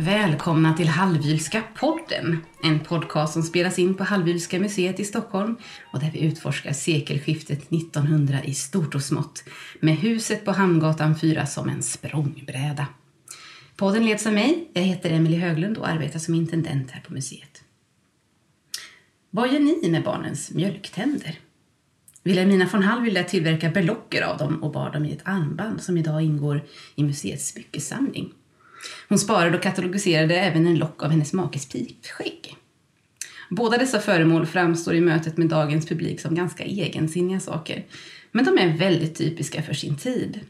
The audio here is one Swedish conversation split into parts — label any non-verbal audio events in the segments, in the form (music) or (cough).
Välkomna till Hallwylska podden. En podcast som spelas in på Hallwylska museet i Stockholm och där vi utforskar sekelskiftet 1900 i stort och smått med huset på Hamngatan 4 som en språngbräda. Podden leds av mig. Jag heter Emelie Höglund och arbetar som intendent här på museet. Vad gör ni med barnens mjölktänder? Wilhelmina von Hall ville tillverka berlocker av dem och bar dem i ett armband som idag ingår i museets smyckesamling. Hon sparade och katalogiserade även en lock av hennes makes pipskägg. Båda dessa föremål framstår i mötet med dagens publik som ganska egensinniga saker. Men de är väldigt typiska för sin tid.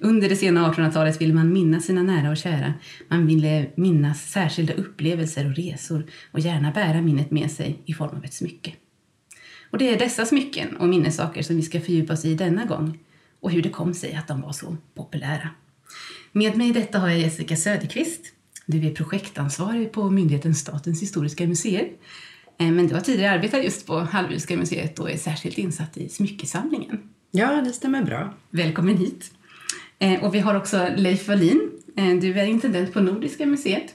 Under det sena 1800-talet ville man minnas sina nära och kära. Man ville eh, minnas särskilda upplevelser och resor och gärna bära minnet med sig i form av ett smycke. Och det är dessa smycken och minnessaker som vi ska fördjupa oss i denna gång och hur det kom sig att de var så populära. Med mig i detta har jag Jessica Söderqvist. Du är projektansvarig på myndigheten Statens historiska museer. Eh, men du har tidigare arbetat just på Hallwylska museet och är särskilt insatt i smyckesamlingen. Ja, det stämmer bra. Välkommen hit. Eh, och vi har också Leif Wallin. Eh, du är intendent på Nordiska museet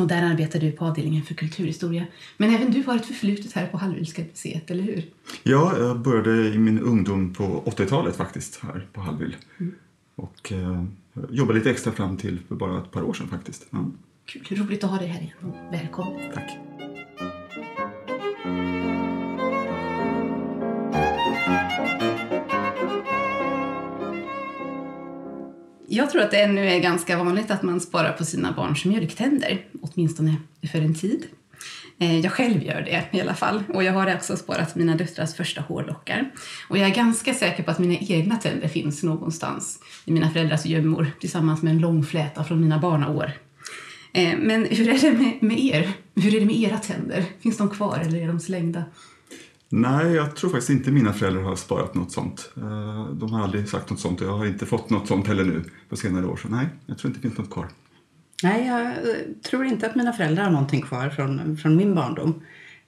och där arbetar du på avdelningen för kulturhistoria. Men även du har ett förflutet här på Hallwylska museet, eller hur? Ja, jag började i min ungdom på 80-talet faktiskt här på Hallwyl. Mm. Och eh, jobbade lite extra fram till för bara ett par år sedan faktiskt. Ja. Kul, roligt att ha dig här igen. Välkommen. Tack. Jag tror att det ännu är ganska vanligt att man sparar på sina barns mjölktänder, åtminstone för en tid. Eh, jag själv gör det i alla fall. Och jag har också sparat mina döttrars första hårlockar. Och jag är ganska säker på att mina egna tänder finns någonstans i mina föräldrars gömmor tillsammans med en lång fläta från mina barnaår. Eh, men hur är det med, med er? Hur är det med era tänder? Finns de kvar eller är de slängda? Nej, jag tror faktiskt inte mina föräldrar har sparat något sånt. Eh, de har aldrig sagt något sånt och jag har inte fått något sånt heller nu på senare år. Så nej, jag tror inte det finns något kvar. Nej, jag eh, tror inte att mina föräldrar har någonting kvar från, från min barndom.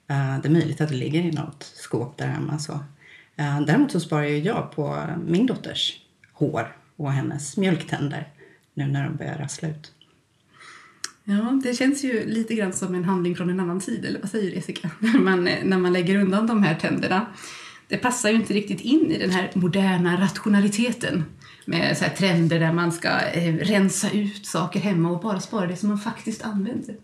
Eh, det är möjligt att det ligger i något skåp där hemma. Så. Eh, däremot så sparar jag på min dotters hår och hennes mjölktänder nu när de börjar rassla ut. Ja, det känns ju lite grann som en handling från en annan tid, eller vad säger Jessica? (laughs) När man, när man lägger undan de här tänderna. Det passar ju inte riktigt in i den här moderna rationaliteten med så trender där man ska eh, rensa ut saker hemma och bara spara det som man faktiskt använder.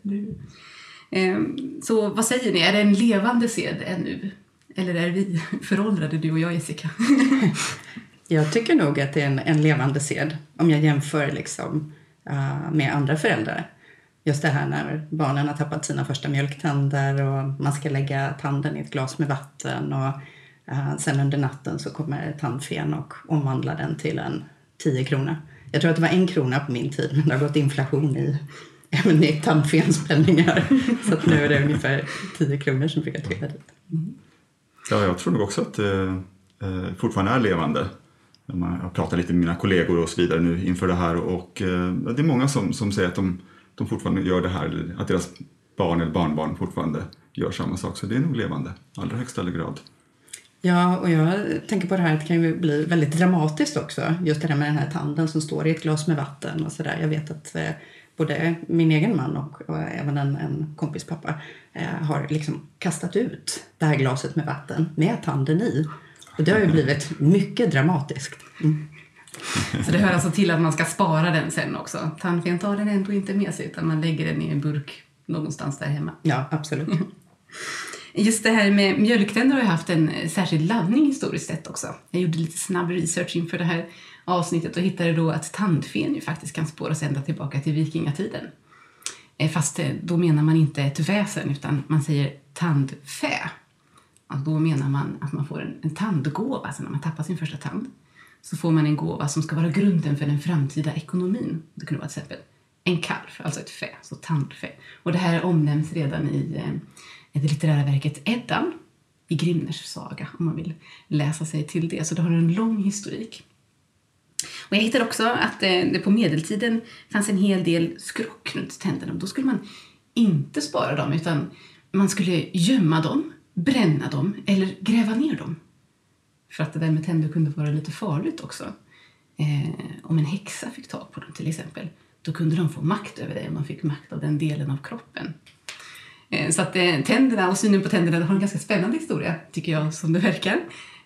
Eh, så vad säger ni, är det en levande sed ännu? Eller är vi (laughs) föråldrade, du och jag Jessica? (laughs) jag tycker nog att det är en, en levande sed om jag jämför liksom, uh, med andra föräldrar. Just det här när barnen har tappat sina första mjölktänder och man ska lägga tanden i ett glas med vatten och uh, sen under natten så kommer tandfen och omvandlar den till en 10 kronor. Jag tror att det var en krona på min tid, men det har gått inflation i, (laughs) även i tandfenspenningar. (laughs) Så att nu är det ungefär 10 kronor som brukar trilla dit. Mm. Ja, jag tror nog också att det eh, fortfarande är levande. Jag pratar lite med mina kollegor och så vidare nu inför det här och eh, det är många som, som säger att de, de fortfarande gör det här, att deras barn eller barnbarn fortfarande gör samma sak. Så det är nog levande, allra högsta grad. Ja, och jag tänker på det här att det kan ju bli väldigt dramatiskt också. Just det här med den här tanden som står i ett glas med vatten och sådär. Jag vet att eh, både min egen man och, och även en, en kompis pappa eh, har liksom kastat ut det här glaset med vatten med tanden i. Och det har ju blivit mycket dramatiskt. Mm. Så det hör alltså till att man ska spara den sen också? Tandfen tar den ändå inte med sig utan man lägger den i en burk någonstans där hemma? Ja, absolut. (laughs) Just det här med mjölktänder har ju haft en särskild laddning historiskt sett också. Jag gjorde lite snabb research inför det här avsnittet och hittade då att tandfen ju faktiskt kan spåras ända tillbaka till vikingatiden. Eh, fast eh, då menar man inte ett väsen utan man säger tandfä. Och då menar man att man får en, en tandgåva, alltså när man tappar sin första tand så får man en gåva som ska vara grunden för den framtida ekonomin. Det kunde vara till exempel en kalv, alltså ett fä, så tandfä. Och det här omnämns redan i eh, det litterära verket Eddan i Grimners saga om man vill läsa sig till det. Så det har en lång historik. Och jag hittade också att eh, det på medeltiden fanns en hel del skrock runt tänderna. Då skulle man inte spara dem utan man skulle gömma dem, bränna dem eller gräva ner dem. För att det där med tänder kunde vara lite farligt också. Eh, om en häxa fick tag på dem till exempel, då kunde de få makt över dig om de fick makt av den delen av kroppen. Eh, så att eh, tänderna och synen på tänderna har en ganska spännande historia, tycker jag, som det verkar.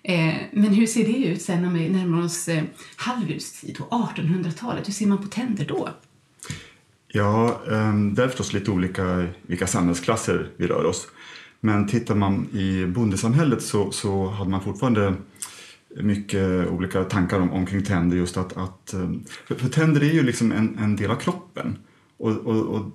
Eh, men hur ser det ut sen när vi närmar oss halvljustid och 1800-talet? Hur ser man på tänder då? Ja, ehm, det är förstås lite olika vilka samhällsklasser vi rör oss. Men tittar man i bondesamhället så, så hade man fortfarande mycket olika tankar om, omkring tänder. Just att, att, ehm, för, för tänder är ju liksom en, en del av kroppen. Och, och, och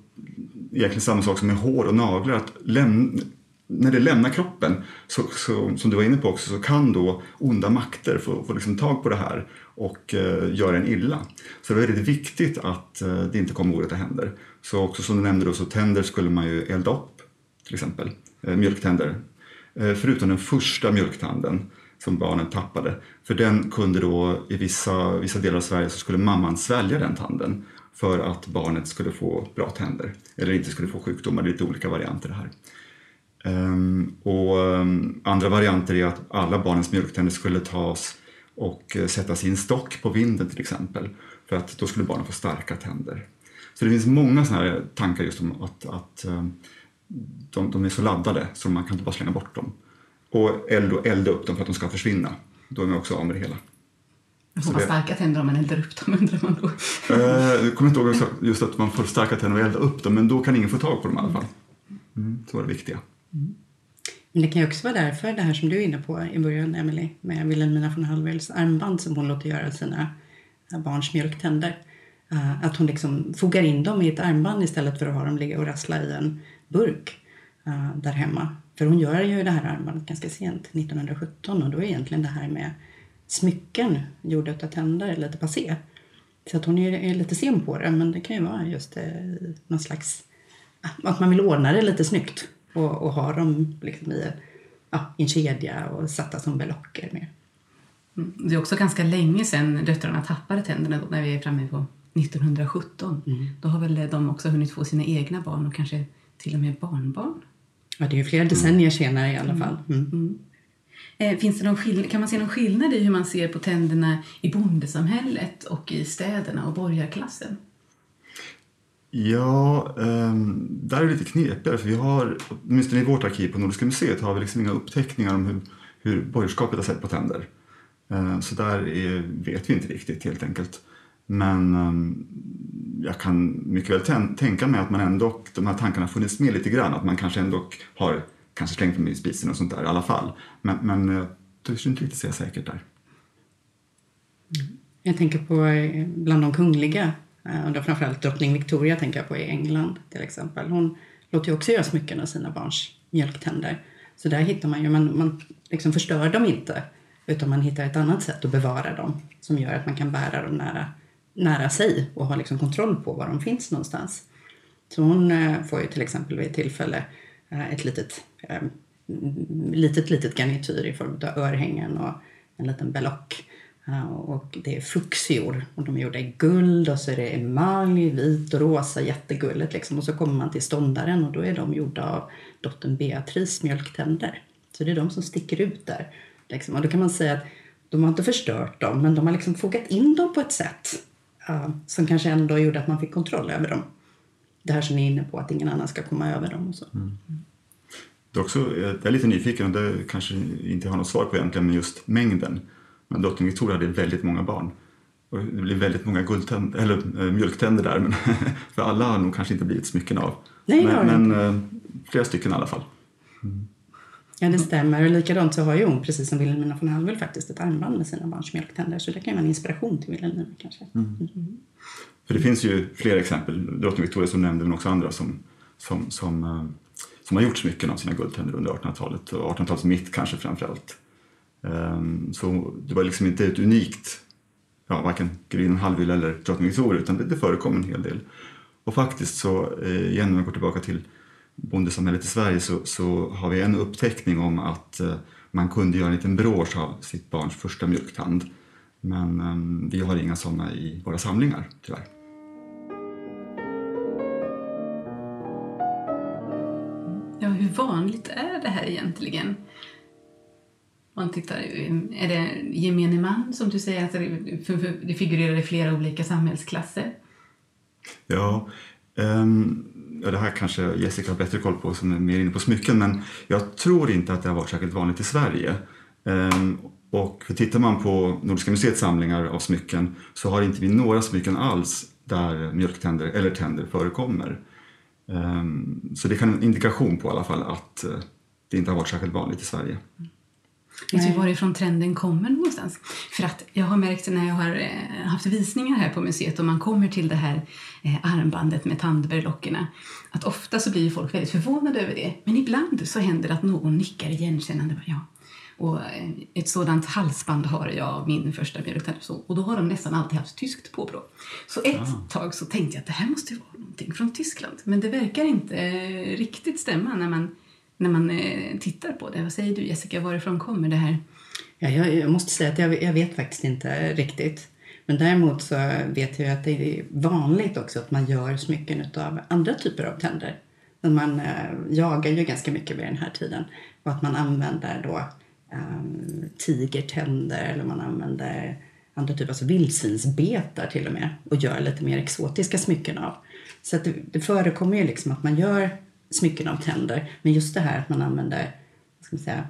egentligen samma sak som med hår och naglar. Att läm, när det lämnar kroppen, så, så, som du var inne på också, så kan då onda makter få, få liksom tag på det här och eh, göra en illa. Så det är väldigt viktigt att eh, det inte kommer orätta händer. Så också som du nämnde då, så tänder skulle man ju elda upp, till exempel. Eh, mjölktänder. Eh, förutom den första mjölktanden som barnen tappade. För den kunde då, i vissa, vissa delar av Sverige, så skulle mamman svälja den tanden för att barnet skulle få bra tänder eller inte skulle få sjukdomar. Det är lite olika varianter det här. Um, och um, andra varianter är att alla barnens mjölktänder skulle tas och uh, sättas i en stock på vinden till exempel för att då skulle barnen få starka tänder. Så det finns många sådana här tankar just om att, att um, de, de, är så laddade så man kan inte bara slänga bort dem. Och elda, elda upp dem för att de ska försvinna. Då är man också av med det hela. Får man starka tänder om man eldar upp dem (laughs) undrar man då? Eh, jag kommer inte ihåg just att man får starka tänder och elda upp dem men då kan ingen få tag på dem i alla fall. Mm, så var det viktiga. Mm. Men det kan ju också vara därför, det här som du är inne på i början, Emily, med Wilhelmina von Hallwyls armband som hon låter göra sina barns mjölktänder. Uh, att hon liksom fogar in dem i ett armband istället för att ha dem ligga och rassla i en burk uh, där hemma. För hon gör ju det här armbandet ganska sent, 1917, och då är egentligen det här med smycken gjorda av tänder lite passé. Så att hon är, lite sen på det, men det kan ju vara just eh, någon slags... Att man vill ordna det lite snyggt och, och ha dem liksom i ja, en kedja och satta som belocker med. Mm. Det är också ganska länge sedan döttrarna tappade tänderna då, när vi är framme på 1917. Mm. Då har väl de också hunnit få sina egna barn och kanske till och med barnbarn. Ja, det är ju flera decennier mm. senare i alla fall. Mm. Eh, finns det någon skill- kan man se någon skillnad i hur man ser på tänderna i bondesamhället och i städerna och borgarklassen? Ja, um, där är det lite knepigare för vi har, åtminstone i vårt arkiv på Nordiska museet, har vi liksom inga uppteckningar om hur, hur borgerskapet har sett på tänder. Uh, så där är, vet vi inte riktigt helt enkelt. Men um, jag kan mycket väl tänka mig att man ändå, de här tankarna funnits med lite grann, att man kanske ändå har kanske slängt dem i spisen och sånt där i alla fall. Men, men eh, jag törs inte riktigt säga säkert där. Mm. Jag tänker på eh, bland de kungliga, eh, och då framförallt drottning Victoria tänker jag på i England till exempel. Hon låter ju också göra smycken av sina barns mjölktänder. Så där hittar man ju, man, man liksom förstör dem inte utan man hittar ett annat sätt att bevara dem som gör att man kan bära dem nära, nära sig och ha liksom kontroll på var de finns någonstans. Så hon får ju till exempel vid ett tillfälle ett litet eh, litet, litet garnityr i form av örhängen och en liten belock. Eh, och det är fuxior och de är gjorda i guld och så är det emalj, vit och rosa, jättegulligt liksom. Och så kommer man till ståndaren och då är de gjorda av dottern Beatrice mjölktänder. Så det är de som sticker ut där. Liksom. Och då kan man säga att de har inte förstört dem men de har liksom fogat in dem på ett sätt uh, som kanske ändå gjorde att man fick kontroll över dem. Det här som ni är inne på, att ingen annan ska komma över dem och så. Mm. Det är också, jag är lite nyfiken och det kanske inte har något svar på egentligen, men just mängden. Men drottning Victoria hade väldigt många barn. Och det blir väldigt många guldtänd, eller, äh, mjölktänder där, men (laughs) för alla har nog kanske inte blivit smycken av. Nej, men, men äh, flera stycken i alla fall. Mm. Ja, det stämmer. Och likadant så har ju hon, precis som Wilhelmina von Hallwyl, faktiskt ett armband med sina barns mjölktänder. Så det kan vara en inspiration till Wilhelmina kanske. Mm. Mm. För det finns ju fler exempel, drottning Victoria som nämnde, men också andra som, som, som som har gjort smycken av sina guldtänder under 1800-talet och 1800-talets mitt kanske framförallt. Ehm, så det var liksom inte ett unikt, ja, varken grevinnan Hallwyl eller drottning Victoria utan det, det förekom en hel del. Och faktiskt så, eh, igen om jag går tillbaka till bondesamhället i Sverige så, så har vi en upptäckning om att eh, man kunde göra en liten brås av sitt barns första mjölktand. Men ehm, vi har inga sådana i våra samlingar tyvärr. Vanligt är det här egentligen? Man tittar, är det gemene man som du säger, att det figurerar i flera olika samhällsklasser? Ja, um, ja, det här kanske Jessica har bättre koll på som är mer inne på smycken men jag tror inte att det har varit särskilt vanligt i Sverige. Um, och tittar man på Nordiska museets samlingar av smycken så har inte vi några smycken alls där mjölktänder eller tänder förekommer. Um, så det kan en indikation på i alla fall att uh, det inte har varit särskilt vanligt i Sverige. Vet du varifrån trenden kommer någonstans? För att jag har märkt när jag har eh, haft visningar här på museet och man kommer till det här eh, armbandet med tandberlockerna att ofta så blir folk väldigt förvånade över det. Men ibland så händer det att någon nickar igenkännande. Ja. Och eh, ett sådant halsband har jag min första mjölktand. Och då har de nästan alltid haft tyskt påbrå. Så ett ah. tag så tänkte jag att det här måste vara någonting från Tyskland. Men det verkar inte riktigt stämma när man när man eh, tittar på det. Vad säger du Jessica, varifrån kommer det här? Ja, jag, jag måste säga att jag, jag, vet faktiskt inte riktigt. Men däremot så vet jag att det är vanligt också att man gör smycken av andra typer av tänder. Men man eh, jagar ju ganska mycket vid den här tiden. Och att man använder då um, tigertänder eller man använder andra typer, alltså vildsvinsbetar till och med och gör lite mer exotiska smycken av. Så det, det förekommer ju liksom att man gör smycken av tänder. Men just det här att man använder ska man säga,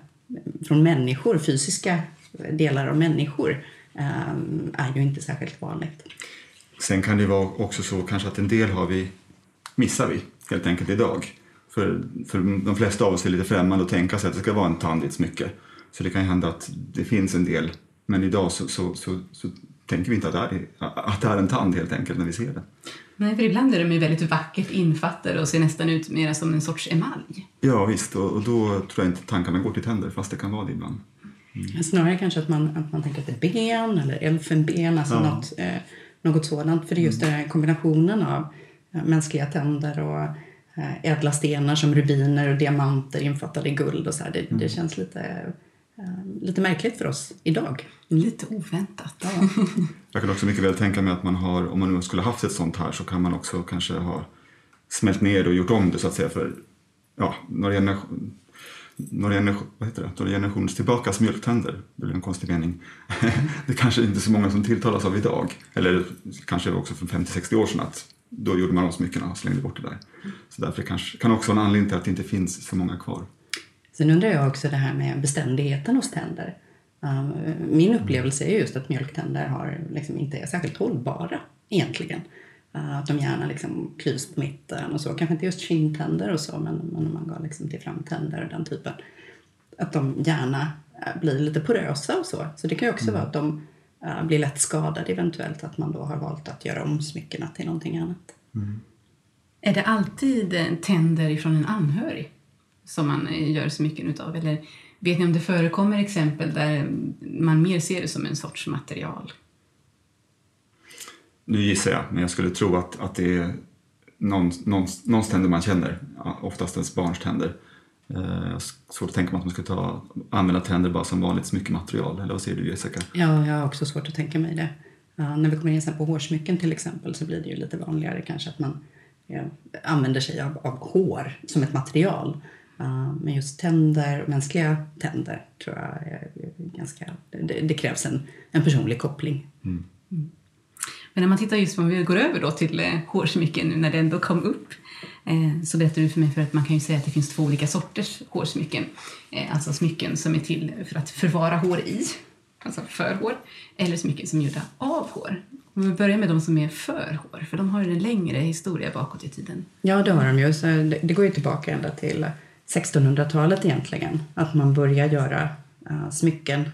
från människor, fysiska delar av människor är ju inte särskilt vanligt. Sen kan det vara också så kanske att en del har vi, missar vi helt enkelt idag. För, för de flesta av oss är lite främmande att tänka sig att det ska vara en tand i ett smycke. Så det kan hända att det finns en del, men idag så, så, så, så tänker vi inte att det, är, att det är en tand helt enkelt när vi ser det. Nej, för ibland är de ju väldigt vackert infattade och ser nästan ut mer som en sorts emalj. Ja, visst. Och, och då tror jag inte tankarna går till tänder, fast det kan vara det ibland. Mm. Snarare kanske att man, att man tänker att det är ben eller elfenben, alltså ja. något, eh, något sådant. För det är just mm. den här kombinationen av eh, mänskliga tänder och eh, ädla stenar som rubiner och diamanter infattade i guld och så här. Det, mm. det känns lite Eh, lite märkligt för oss idag. Lite oväntat. Ja. (laughs) Jag kan också mycket väl tänka mig att man har, om man nu skulle haft ett sånt här så kan man också kanske ha smält ner och gjort om det så att säga för ja, några, generation, några, generation, vad heter det? några generationer tillbakas mjölktänder. Det blir en konstig mening. (laughs) det kanske inte är så många som tilltalas av idag. Eller kanske också från 50-60 år sedan att då gjorde man av smyckena och slängde bort det där. Så därför kanske, kan också vara en anledning till att det inte finns så många kvar. Sen undrar jag också det här med beständigheten hos tänder. Um, min upplevelse är just att mjölktänder har, liksom, inte är särskilt hållbara egentligen. Uh, att de gärna liksom klyvs på mitten och så. Kanske inte just kindtänder och så, men, men om man går liksom till framtänder och den typen. Att de gärna uh, blir lite porösa och så. Så det kan ju också mm. vara att de uh, blir lätt skadade eventuellt. Att man då har valt att göra om smyckena till någonting annat. Mm. Är det alltid tänder ifrån en anhörig? som man eh, gör så mycket utav? Eller vet ni om det förekommer exempel där man mer ser det som en sorts material? Nu gissar jag, men jag skulle tro att, att det är någon, någon, någons tänder man känner, oftast ens barns tänder. Eh, svårt att tänka mig att man ska ta, använda tänder bara som vanligt smyckematerial, eller vad säger du Jessica? Ja, jag har också svårt att tänka mig det. Uh, när vi kommer in på hårsmycken till exempel så blir det ju lite vanligare kanske att man uh, använder sig av, av hår som ett material. Uh, men just tänder, mänskliga tänder, tror jag är ganska... Det, det krävs en, en personlig koppling. Mm. Mm. Men när man tittar just om vi går över då till eh, hårsmycken nu när det ändå kom upp eh, så berättade du för mig för att man kan ju säga att det finns två olika sorters hårsmycken. Eh, alltså smycken som är till för att förvara hår i, alltså för hår, eller smycken som är gjorda av hår. Om vi börjar med de som är för hår, för de har ju en längre historia bakåt i tiden. Ja, det har de ju. Så det, det går ju tillbaka ända till 1600-talet egentligen. Att man börjar göra uh, smycken,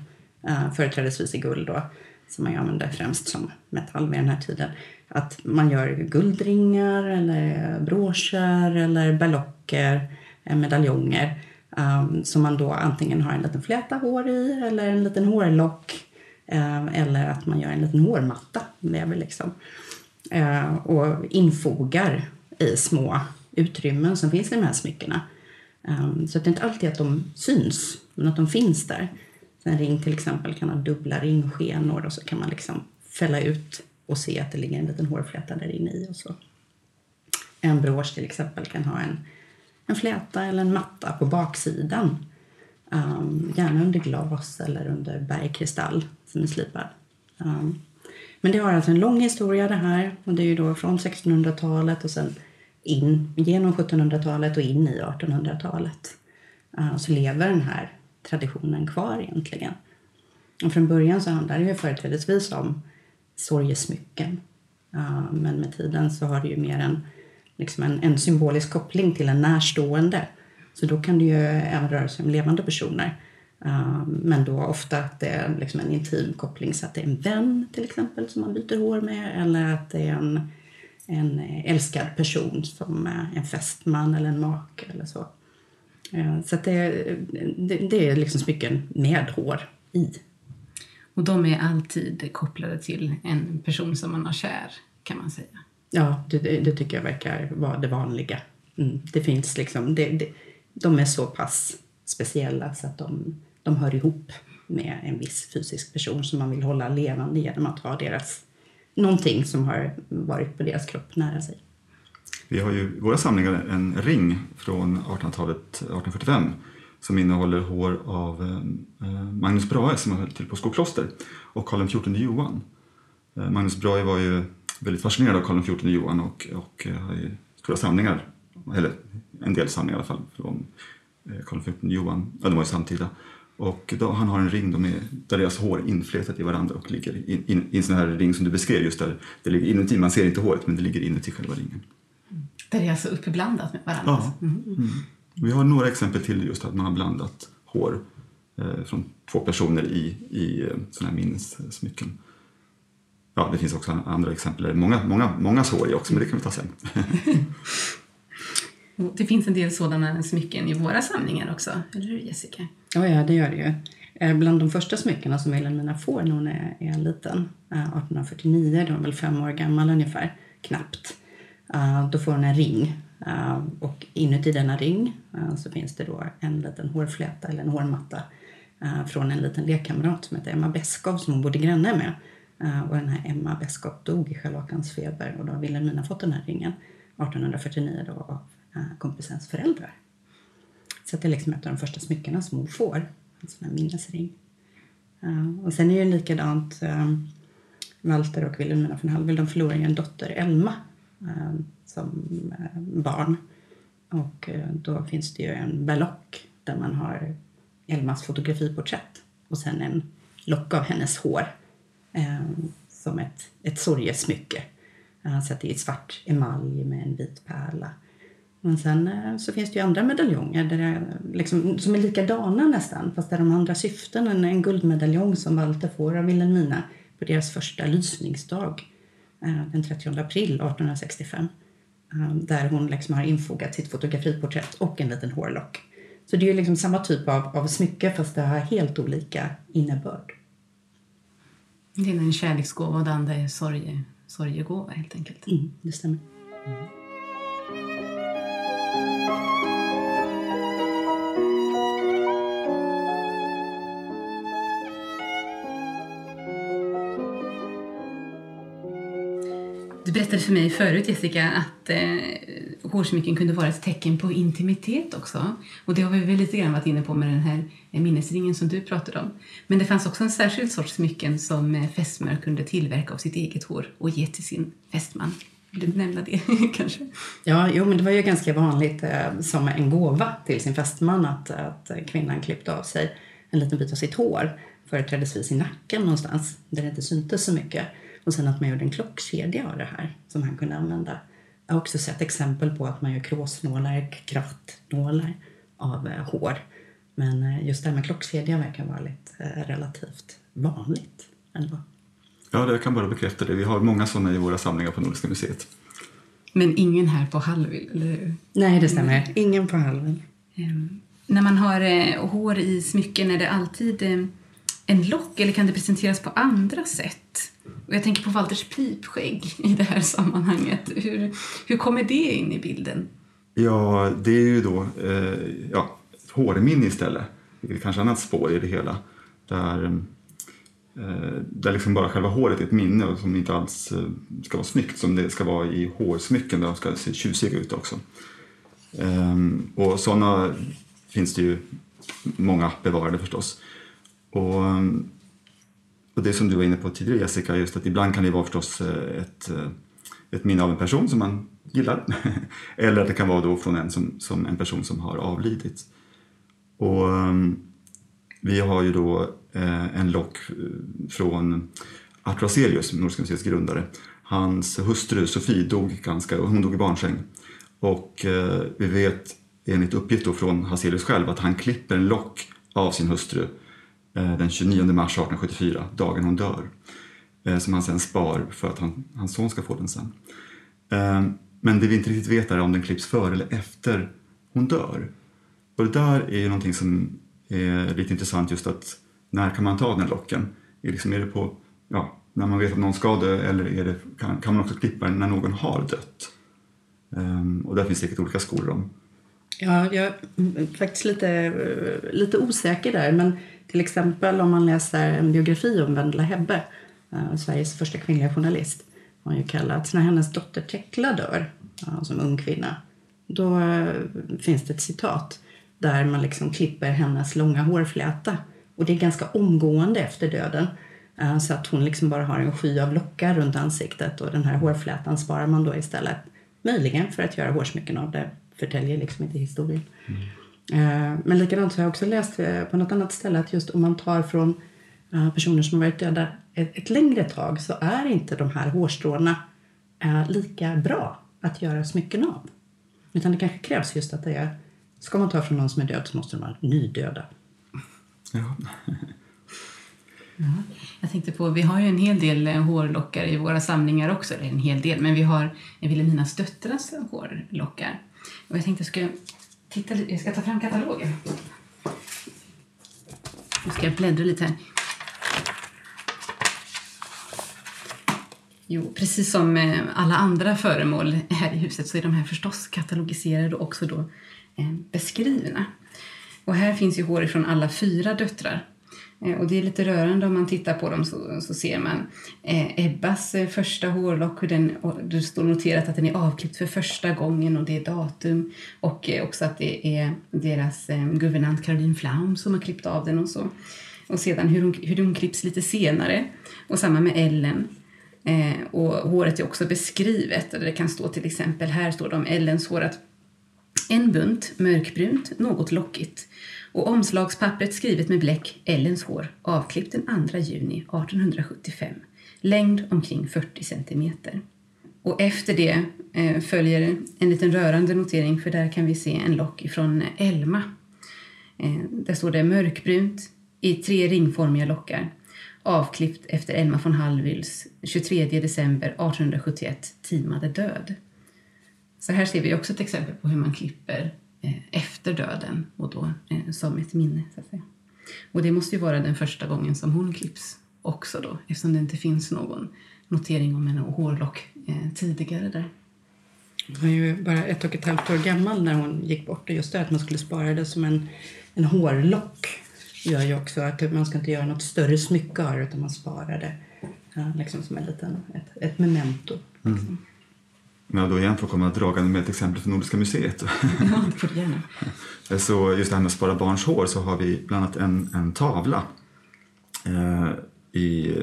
uh, företrädesvis i guld då, som man använder främst som metall vid den här tiden. Att man gör guldringar eller broscher eller berlocker, eh, medaljonger um, som man då antingen har en liten fläta hår i eller en liten hårlock um, eller att man gör en liten hårmatta liksom. Uh, och infogar i små utrymmen som finns i de här smyckena. Um, så det är inte alltid att de syns, men att de finns där. En ring till exempel kan ha dubbla ringskenor och så kan man liksom fälla ut och se att det ligger en liten hårfläta där inne i och så. En brosch till exempel kan ha en, en fläta eller en matta på baksidan. Um, gärna under glas eller under bergkristall som är slipad. Um, Men det har alltså en lång historia det här och det är ju då från 1600-talet och sen in genom 1700-talet och in i 1800-talet. Uh, ehm, så lever den här traditionen kvar egentligen. Och från början så handlar det ju företrädesvis om sorgesmycken. Uh, men med tiden så har det ju mer en, liksom en, en symbolisk koppling till en närstående. Så då kan det ju även röra sig om levande personer. Uh, men då ofta att det är liksom en intim koppling så att det är en vän till exempel som man byter hår med eller att det är en, en älskad person som en fästman eller en make eller så. Uh, så det, det, det är liksom smycken med hår i. Och de är alltid kopplade till en person som man har kär, kan man säga. Ja, det, det tycker jag verkar vara det vanliga. Mm. Det finns liksom, det, de är så pass speciella så att de, de hör ihop med en viss fysisk person som man vill hålla levande genom att ha deras, någonting som har varit på deras kropp nära sig. Vi har ju i våra samlingar en ring från 1800-talet, 1845 som innehåller hår av eh, Magnus Brahe som höll till på Skokloster och Karl XIV Johan. Eh, Magnus Brahe var ju väldigt fascinerad av Karl XIV Johan och, och eh, har ju stora samlingar, eller en del samlingar i alla fall, från Karl XIV Johan, ja de var ju samtida. Och då, han har en ring då med, där deras hår är inflätat i varandra och ligger i, in, i en sån här ring som du beskrev just där det ligger inuti, man ser inte håret men det ligger inuti själva ringen. Där det är alltså uppblandat med varandra? Ja. Mm. Mm. Vi har några exempel till just att man har blandat hår eh, från två personer i, i eh, sådana här minnessmycken. Ja, det finns också andra exempel. Många, många, många hår i också, men det kan vi ta sen. (laughs) det finns en del sådana smycken i våra samlingar också, eller hur Jessica? Oh ja, det gör det ju. Eh, bland de första smyckena som Wilhelmina får när hon är, är liten, 1849, då är hon väl fem år gammal ungefär, knappt. Eh, då får hon en ring eh, och inuti denna ring eh, så finns det då en liten hårfläta eller en hårmatta från en liten lekkamrat som heter Emma Beskow som hon bodde granne med. och den här Emma Beskow dog i scharlakansfeber och då har Vilhelmina fått den här ringen 1849 då av kompisens föräldrar. Så det är liksom ett av de första smyckena som hon får, en sån här minnesring. och sen är det likadant Walter och Wilhelmina von Hallwyl, de förlorar ju en dotter, Elma, Eh, som eh, barn. Och eh, då finns det ju en ballock där man har Elmas fotografiporträtt och sen en lock av hennes hår eh, som ett, ett sorgesmycke. Eh, så att det är svart emalj med en vit pärla. Men sen eh, så finns det ju andra medaljonger där det, liksom, som är likadana nästan fast där de andra syften. En, en guldmedaljong som Walter får av Wilhelmina på deras första lysningsdag den 30 april 1865. Um, där hon liksom har infogat sitt fotografiporträtt och en liten hårlock. Så det är liksom samma typ av, av smycke fast det har helt olika innebörd. Det ena är en kärleksgåva och det andra är sorge, sorgegåva helt enkelt. Mm, det stämmer. Mm. Berättade för mig förut, Jessica, att eh, hårsmycken kunde vara ett tecken på intimitet också. Och det har vi väl lite grann varit inne på med den här eh, minnesringen som du pratade om. Men det fanns också en särskild sorts smycken som eh, fästmör kunde tillverka av sitt eget hår och ge till sin fästman. Vill du nämna det (laughs) kanske? Ja, jo, men det var ju ganska vanligt eh, som en gåva till sin fästman att, att kvinnan klippte av sig en liten bit av sitt hår, företrädesvis i nacken någonstans, där det inte syntes så mycket. Och sen att man gjorde en klockkedja av det här som han kunde använda. Jag har också sett exempel på att man gör kråsnålar, krattnålar av eh, hår. Men eh, just det här med klockkedja verkar vara lite eh, relativt vanligt ändå. Ja, jag kan bara bekräfta det. Vi har många sådana i våra samlingar på Nordiska museet. Men ingen här på Hallwyl, eller hur? Nej, det stämmer. Ingen på Hallwyl. Um, när man har eh, hår i smycken, är det alltid eh, en lock eller kan det presenteras på andra sätt? Och jag tänker på Walters pipskägg i det här sammanhanget. Hur, hur kommer det in i bilden? Ja, det är ju då eh, ja, ett hårminne istället. Det är kanske annat spår i det hela. Där, eh, där liksom bara själva håret är ett minne och som inte alls eh, ska vara snyggt som det ska vara i hårsmycken där de ska se tjusiga ut också. Eh, och sådana finns det ju många bevarade förstås. Och ehm, och det som du var inne på tidigare Jessica, just att ibland kan det vara förstås eh, ett, eh, ett minne av en person som man gillar. (laughs) Eller att det kan vara då från en, som, som en person som har avlidit. Och ehm, vi har ju då eh, en lock från Artur Hazelius, Nordiska museets grundare. Hans hustru Sofie dog ganska, hon dog i barnsäng. Och vi vet enligt uppgift då från Hazelius själv att han klipper en lock av sin hustru Eh, den 29 mars 1874, dagen hon dör. Eh, som han sen spar för att han, hans son ska få den sen. Eh, men det vi inte riktigt vet är om den klipps före eller efter hon dör. Och det där är ju någonting som är lite intressant just att när kan man ta den locken? Är, liksom, är det på, ja, när man vet att någon ska dö eller är det, kan, kan man också klippa den när någon har dött? Um, och där finns säkert olika skolor om. Ja, jag är faktiskt lite, lite osäker där. Men till exempel om man läser en biografi om Vendela Hebbe, eh, Sveriges första kvinnliga journalist, har ju kallats, när hennes dotter Tekla dör eh, som ung kvinna, då eh, finns det ett citat där man liksom klipper hennes långa hårfläta. Och det är ganska omgående efter döden. Så att hon liksom bara har en sky av lockar runt ansiktet och den här hårflätan sparar man då istället. Möjligen för att göra hårsmycken av det, förtäljer liksom inte historien. Mm. Men likadant så har jag också läst eh, på något annat ställe att just om man tar från personer som har varit döda ett, ett längre tag så är inte de här hårstråna lika bra att göra smycken av. Utan det kanske krävs just att det är Ska man ta från någon som är död så måste de vara nydöda. Ja. ja. Jag tänkte på, vi har ju en hel del eh, hårlockar i våra samlingar också, eller en hel del, men vi har Vilhelminas döttrars hårlockar. Och jag tänkte jag ska titta jag ska ta fram katalogen. Nu ska jag bläddra lite här. Jo, precis som eh, alla andra föremål här i huset så är de här förstås katalogiserade och också då eh, beskrivna. Och här finns ju hår från alla fyra döttrar. Eh, och det är lite rörande om man tittar på dem så, så ser man eh, Ebbas eh, första hårlock, hur den, det står noterat att den är avklippt för första gången och det är datum. Och eh, också att det är deras eh, guvernant Caroline Flaum som har klippt av den och så. Och sedan hur hon, hur hon klipps lite senare. Och samma med Ellen. Eh, och håret är också beskrivet. Det kan stå till exempel, här står det om Ellens hår att en bunt mörkbrunt, något lockigt och omslagspappret skrivet med bläck Ellens hår, avklippt den 2 juni 1875. Längd omkring 40 centimeter. Och efter det eh, följer en liten rörande notering för där kan vi se en lock från Elma. Eh, där står det mörkbrunt i tre ringformiga lockar avklippt efter Elma von Hallwyls 23 december 1871 timade död. Så här ser vi också ett exempel på hur man klipper efter döden och då eh, som ett minne. Så att säga. Och det måste ju vara den första gången som hon klipps också då eftersom det inte finns någon notering om en hårlock eh, tidigare där. Hon var ju bara ett och ett halvt år gammal när hon gick bort och just det att man skulle spara det som en, en hårlock gör ju också att man ska inte göra något större smycke av det utan man sparar det ja, liksom som en liten, ett, ett memento. Liksom. Mm. Men jag då igen får komma dragande med ett exempel från Nordiska museet. Ja, det får du gärna. (laughs) så just det här med att spara barns hår så har vi bland annat en, en tavla eh, i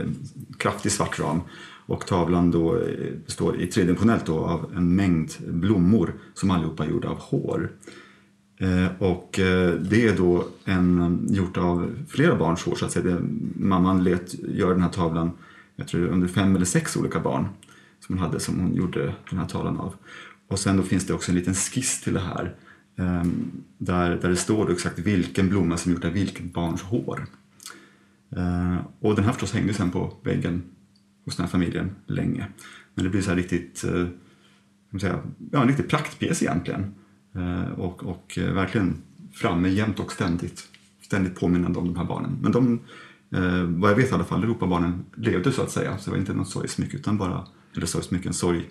kraftig svart ram. Och tavlan då består i tredimensionellt då av en mängd blommor som allihopa är gjorda av hår. Eh, och eh, det är då en, gjort av flera barns hår så att säga. Det, mamman lät göra den här tavlan jag tror under fem eller sex olika barn som hon hade som hon gjorde den här tavlan av. Och sen då finns det också en liten skiss till det här ehm, där, där det står exakt vilken blomma som gjort av vilket barns hår. Ehm, och den här förstås hängde sen på väggen hos den här familjen länge. Men det blir så här riktigt, eh, säga, ja, en riktig praktpjäs egentligen. Ehm, och, och eh, verkligen framme jämt och ständigt. Ständigt påminnande om de här barnen. Men de, vad jag vet i alla fall, Europabarnen levde så att säga. Så det var inte något sorgsmycke utan bara eller så mycket en sorg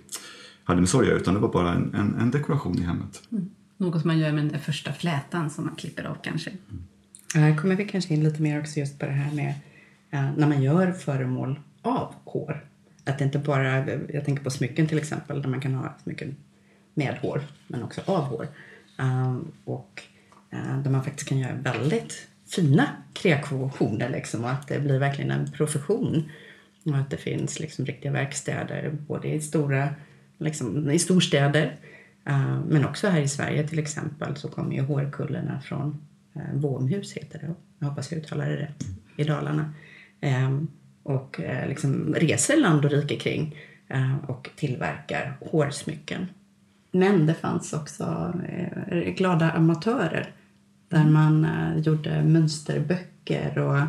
hade med sorg utan det var bara en, en, en dekoration i hemmet. Mm. Något som man gör med den första flätan som man klipper av kanske. Mm. Här kommer vi kanske in lite mer också just på det här med uh, när man gör föremål av hår. Att det inte bara, jag tänker på smycken till exempel, där man kan ha smycken med hår, men också av hår. Uh, och uh, där man faktiskt kan göra väldigt fina kreationer liksom och att det blir verkligen en profession. Och att det finns liksom riktiga verkstäder både i, stora, liksom, i storstäder uh, men också här i Sverige till exempel så kommer ju hårkullerna från uh, Våmhus heter det. Jag hoppas jag uttalar det rätt. I Dalarna. Um, och uh, liksom reser land och rike kring och tillverkar hårsmycken. Men det fanns också glada amatörer där man gjorde mönsterböcker och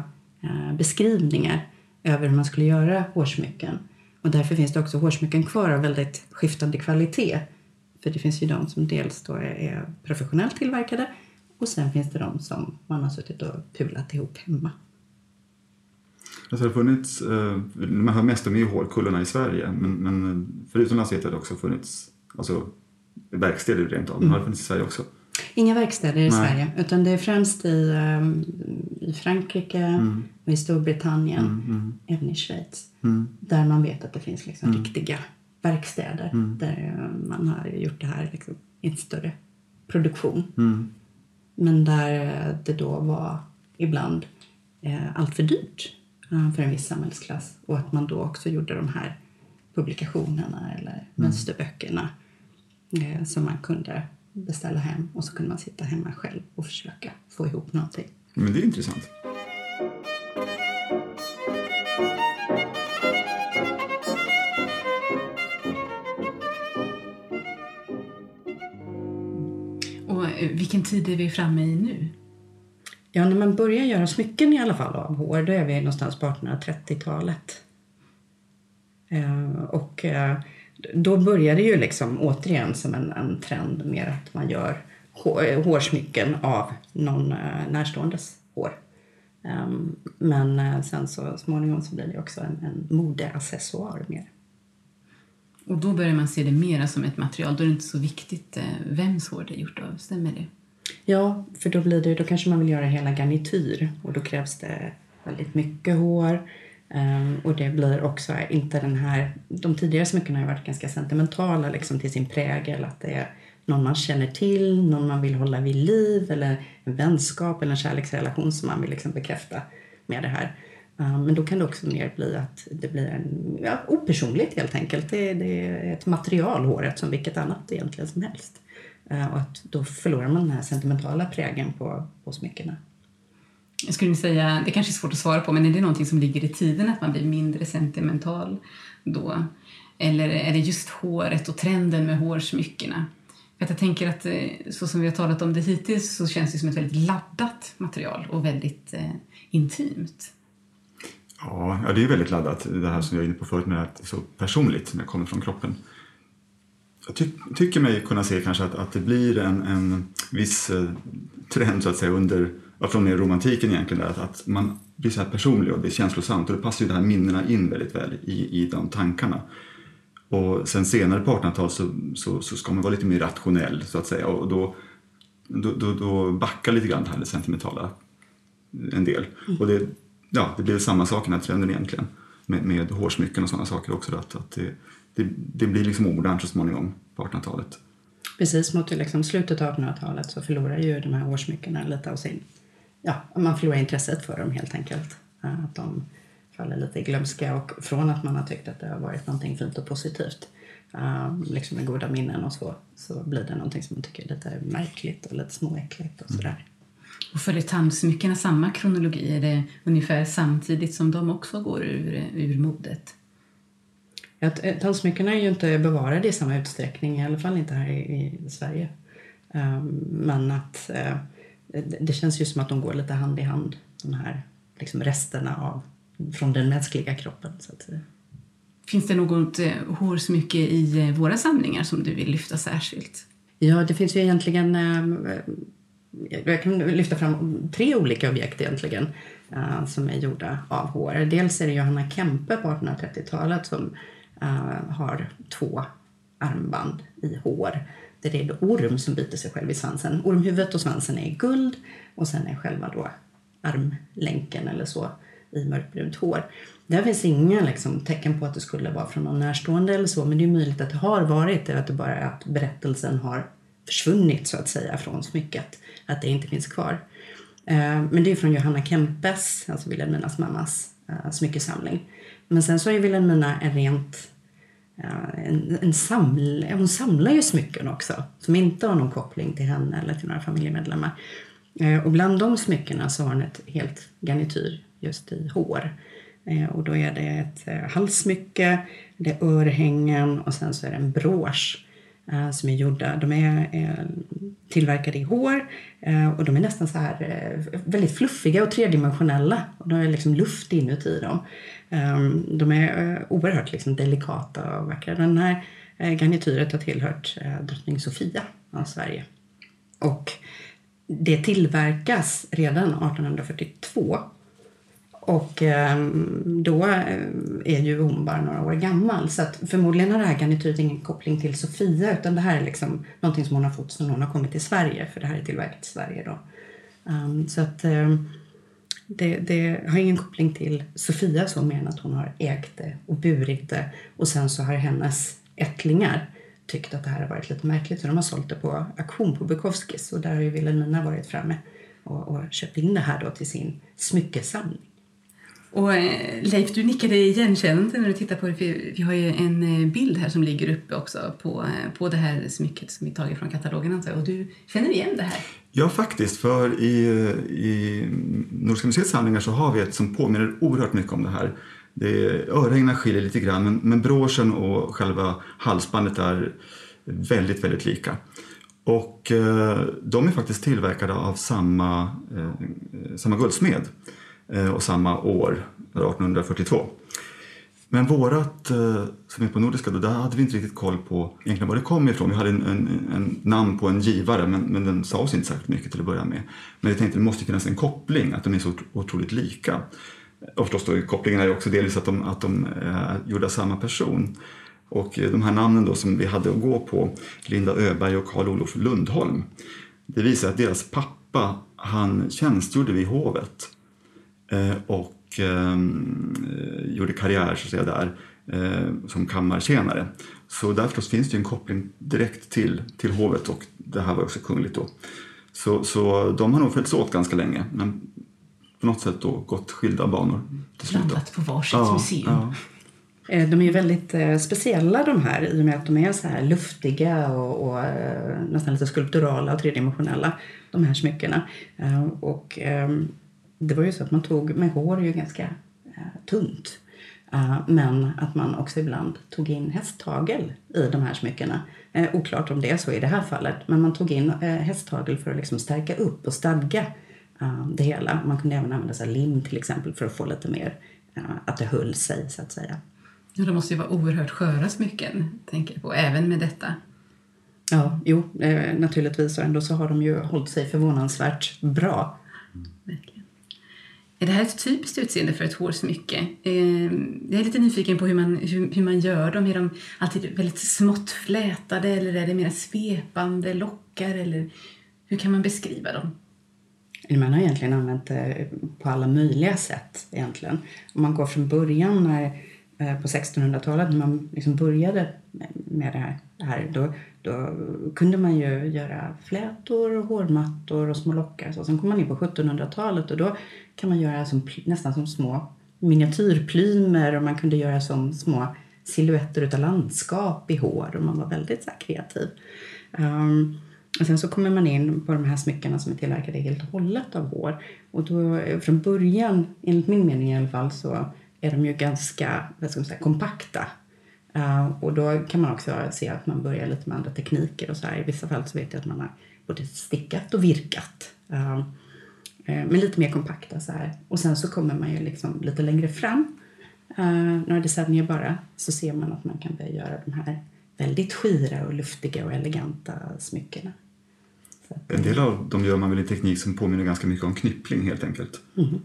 beskrivningar över hur man skulle göra hårsmycken. Och därför finns det också hårsmycken kvar av väldigt skiftande kvalitet. För det finns ju de som dels då är professionellt tillverkade och sen finns det de som man har suttit och pulat ihop hemma. Alltså det har funnits, eh, man hör mest om hårkullarna i Sverige men, men förutom har det också funnits alltså, verkstäder rent av. Mm. Har det funnits i Sverige också? Inga verkstäder i Nej. Sverige, utan det är främst i, um, i Frankrike, mm. och i Storbritannien, mm, mm. även i Schweiz. Mm. Där man vet att det finns liksom mm. riktiga verkstäder mm. där uh, man har gjort det här liksom, i en större produktion. Men där det då var ibland eh, allt för dyrt uh, för en viss samhällsklass och att man då också gjorde de här publikationerna eller mönsterböckerna eh, som man kunde beställa hem och så kunde man sitta hemma själv och försöka få ihop någonting. Men det är intressant. Och eh, vilken tid är vi framme i nu? Ja, när man börjar göra smycken i alla fall av hår, då är vi någonstans på 1830-talet. Eh, och eh, då börjar det ju liksom återigen som en, en trend mer att man gör hår, hårsmycken av någon eh, närståendes hår. Um, men eh, sen så småningom så blir det också en, en modeaccessoar mer. Och då börjar man se det mer som ett material. Då är det inte så viktigt eh, vems hår det är gjort av. Stämmer det? Ja, för då, blir det, då kanske man vill göra hela garnityr och då krävs det väldigt mycket hår. Um, och det blir också inte den här, de tidigare smyckena har varit ganska sentimentala liksom till sin prägel, att det är någon man känner till, någon man vill hålla vid liv eller en vänskap eller en kärleksrelation som man vill liksom bekräfta med det här. Um, men då kan det också mer bli att det blir en, ja, opersonligt helt enkelt. Det, det är ett material, håret, som vilket annat egentligen som helst. Uh, och att då förlorar man den här sentimentala prägeln på, på smyckena. Jag skulle säga, det kanske är svårt att svara på, men är det någonting som ligger i tiden att man blir mindre sentimental då? Eller är det just håret och trenden med hårsmyckena? För jag tänker att eh, så som vi har talat om det hittills så känns det som ett väldigt laddat material och väldigt eh, intimt. Ja, det är väldigt laddat, det här som jag var inne på förut med att det är så personligt när det kommer från kroppen. Jag ty tycker mig kunna se kanske att, att det blir en, en viss eh, trend så att säga under från romantiken egentligen, där, att, att man blir så här personlig och det är känslosamt och det passar ju de här minnena in väldigt väl i, i de tankarna. Och sen senare på 1800-talet så, så, så, ska man vara lite mer rationell så att säga och då, då, då, då backar lite grann det här det sentimentala en del. Mm. Och det, ja, det blir samma sak i den här trenden egentligen med, med hårsmycken och sådana saker också. Att, att det, det, det blir liksom omodernt så småningom på 1800-talet. Precis mot liksom slutet av 1800-talet så förlorar ju de här hårsmyckena lite av sin ja, man förlorar intresset för dem helt enkelt. Att de faller lite i glömska och från att man har tyckt att det har varit någonting fint och positivt uh, liksom med goda minnen och så, så blir det någonting som man tycker är lite märkligt och lite småäckligt och sådär. Och följer tandsmyckena samma kronologi? Är det ungefär samtidigt som de också går ur, ur modet? Ja, tandsmyckena är ju inte bevarade i samma utsträckning, i alla fall inte här i, i Sverige. Um, men att uh, det känns ju som att de går lite hand i hand, de här liksom resterna av, från den mänskliga kroppen. Så att säga. Finns det något eh, hårsmycke i eh, våra samlingar som du vill lyfta särskilt? Ja, det finns ju egentligen... Eh, jag kan lyfta fram tre olika objekt egentligen som är gjorda av hår. Dels är det Johanna Kempe på 1830-talet som har två armband i hår där det är orm som biter sig själv i svansen. Ormhuvudet och svansen är i guld och sen är själva då armlänken eller så i mörkbrunt hår. Där finns inga liksom, tecken på att det skulle vara från någon närstående eller så men det är möjligt att det har varit eller att det bara är att berättelsen har försvunnit så att säga från smycket. Att det inte finns kvar. Eh, men det är från Johanna Kempes, alltså Wilhelminas mammas eh, smyckesamling. Men sen så är Wilhelmina en rent en, en saml, hon samlar ju smycken också som inte har någon koppling till henne eller till några familjemedlemmar. Eh, och bland de smyckena så har hon ett helt garnityr just i hår. Eh, och då är det ett eh, halssmycke, det är örhängen och sen så är det en brosch som är gjorda. De är tillverkade i hår och de är nästan så här väldigt fluffiga och tredimensionella. Och de är liksom luft inuti dem. Ehm, de är eh, oerhört liksom delikata och vackra. Den här eh, garnityret har tillhört eh, drottning Sofia av Sverige. Och det tillverkas redan 1842 och ehm, då är ju hon bara några år gammal så att förmodligen har det här garnityret ingen koppling till Sofia utan det här är liksom någonting som hon har fått när hon har kommit till Sverige för det här är tillverkat i Sverige då. Ehm, så att det, det, har ingen koppling till Sofia så mer än att hon har ägt det och burit det och sen så har hennes ättlingar tyckt att det här har varit lite märkligt så de har sålt det på auktion på Bukowskis och där har ju Wilhelmina varit framme och, och köpt in det här då till sin smyckesamling. Och eh, Leif, du nickade igenkännande när du tittar på det. För vi har ju en eh, bild här som ligger uppe också på, eh, på det här smycket som vi tagit från katalogen. Och du känner igen det här? Ja, faktiskt. För i, i Nordiska museets samlingar så har vi ett som påminner oerhört mycket om det här. Det örhängena skiljer lite grann men, men broschen och själva halsbandet är väldigt, väldigt lika. Och eh, de är faktiskt tillverkade av samma, eh, samma guldsmed. Eh, och samma år, 1842. Men vårat, eh, som är på Nordiska, då, där hade vi inte riktigt koll på egentligen var det kom ifrån. Vi hade en, en, en namn på en givare men, men den sa oss inte särskilt mycket till att börja med. Men vi tänkte att det måste finnas en koppling, att de är så otroligt lika. Och förstås då, kopplingen är också delvis att de, att de eh, är gjorda samma person. Och de här namnen då som vi hade att gå på, Linda Öberg och Karl Olof Lundholm, det visar att deras pappa han tjänstgjorde vid hovet och ehm, eh, gjorde karriär så att säga, där eh, som kammartjänare. Så där förstås finns det en koppling direkt till, till hovet och det här var också kungligt då. Så, så de har nog följts åt ganska länge men på något sätt då gått skilda banor. Blandat på varsitt ja, museum. Ja. De är ju väldigt speciella de här i och med att de är så här luftiga och, och nästan lite skulpturala och tredimensionella, de här smyckena. Och ehm, det var ju så att man tog, med hår är ju ganska uh, tunt. Uh, men att man också ibland tog in hästtagel i de här smyckena. Uh, oklart om det är så i det här fallet, men man tog in uh, hästtagel för att liksom stärka upp och stadga det hela. Man kunde även använda sig lim till exempel för att få lite mer, att det höll sig så att säga. Ja, det måste ju vara oerhört sköra smycken, tänker jag på, även med detta. Ja, jo, naturligtvis. Och ändå så har de ju hållit sig förvånansvärt bra. Mm. Är det här ett typiskt utseende för ett hårsmycke? Ehm, jag är lite nyfiken på hur man, hur, hur man gör dem. Är de alltid väldigt smått flätade eller är det mer svepande lockar? Eller hur kan man beskriva dem? Man har egentligen använt det på alla möjliga sätt. egentligen. Om man går från början när, eh, på 1600-talet när man liksom började med det här, det här då, då kunde man ju göra flätor, hårmattor och små lockar. Så sen kom man in på 1700-talet och då kan man göra som, nästan som små miniatyrplymer och man kunde göra som små silhuetter utav landskap i hår och man var väldigt så kreativ. Um, och sen så kommer man in på de här smyckena som är tillverkade helt och hållet av hår. Och då, från början, enligt min mening i alla fall, så är de ju ganska vad ska man säga, kompakta. Uh, och då kan man också se att man börjar lite med andra tekniker och så här. I vissa fall så vet jag att man har både stickat och virkat. Uh, men lite mer kompakta så här. Och sen så kommer man ju liksom lite längre fram, uh, några decennier bara, så ser man att man kan börja göra de här väldigt skira och luftiga och eleganta smyckena. Att, en del av dem gör man väl i teknik som påminner ganska mycket om knyppling helt enkelt. Mm.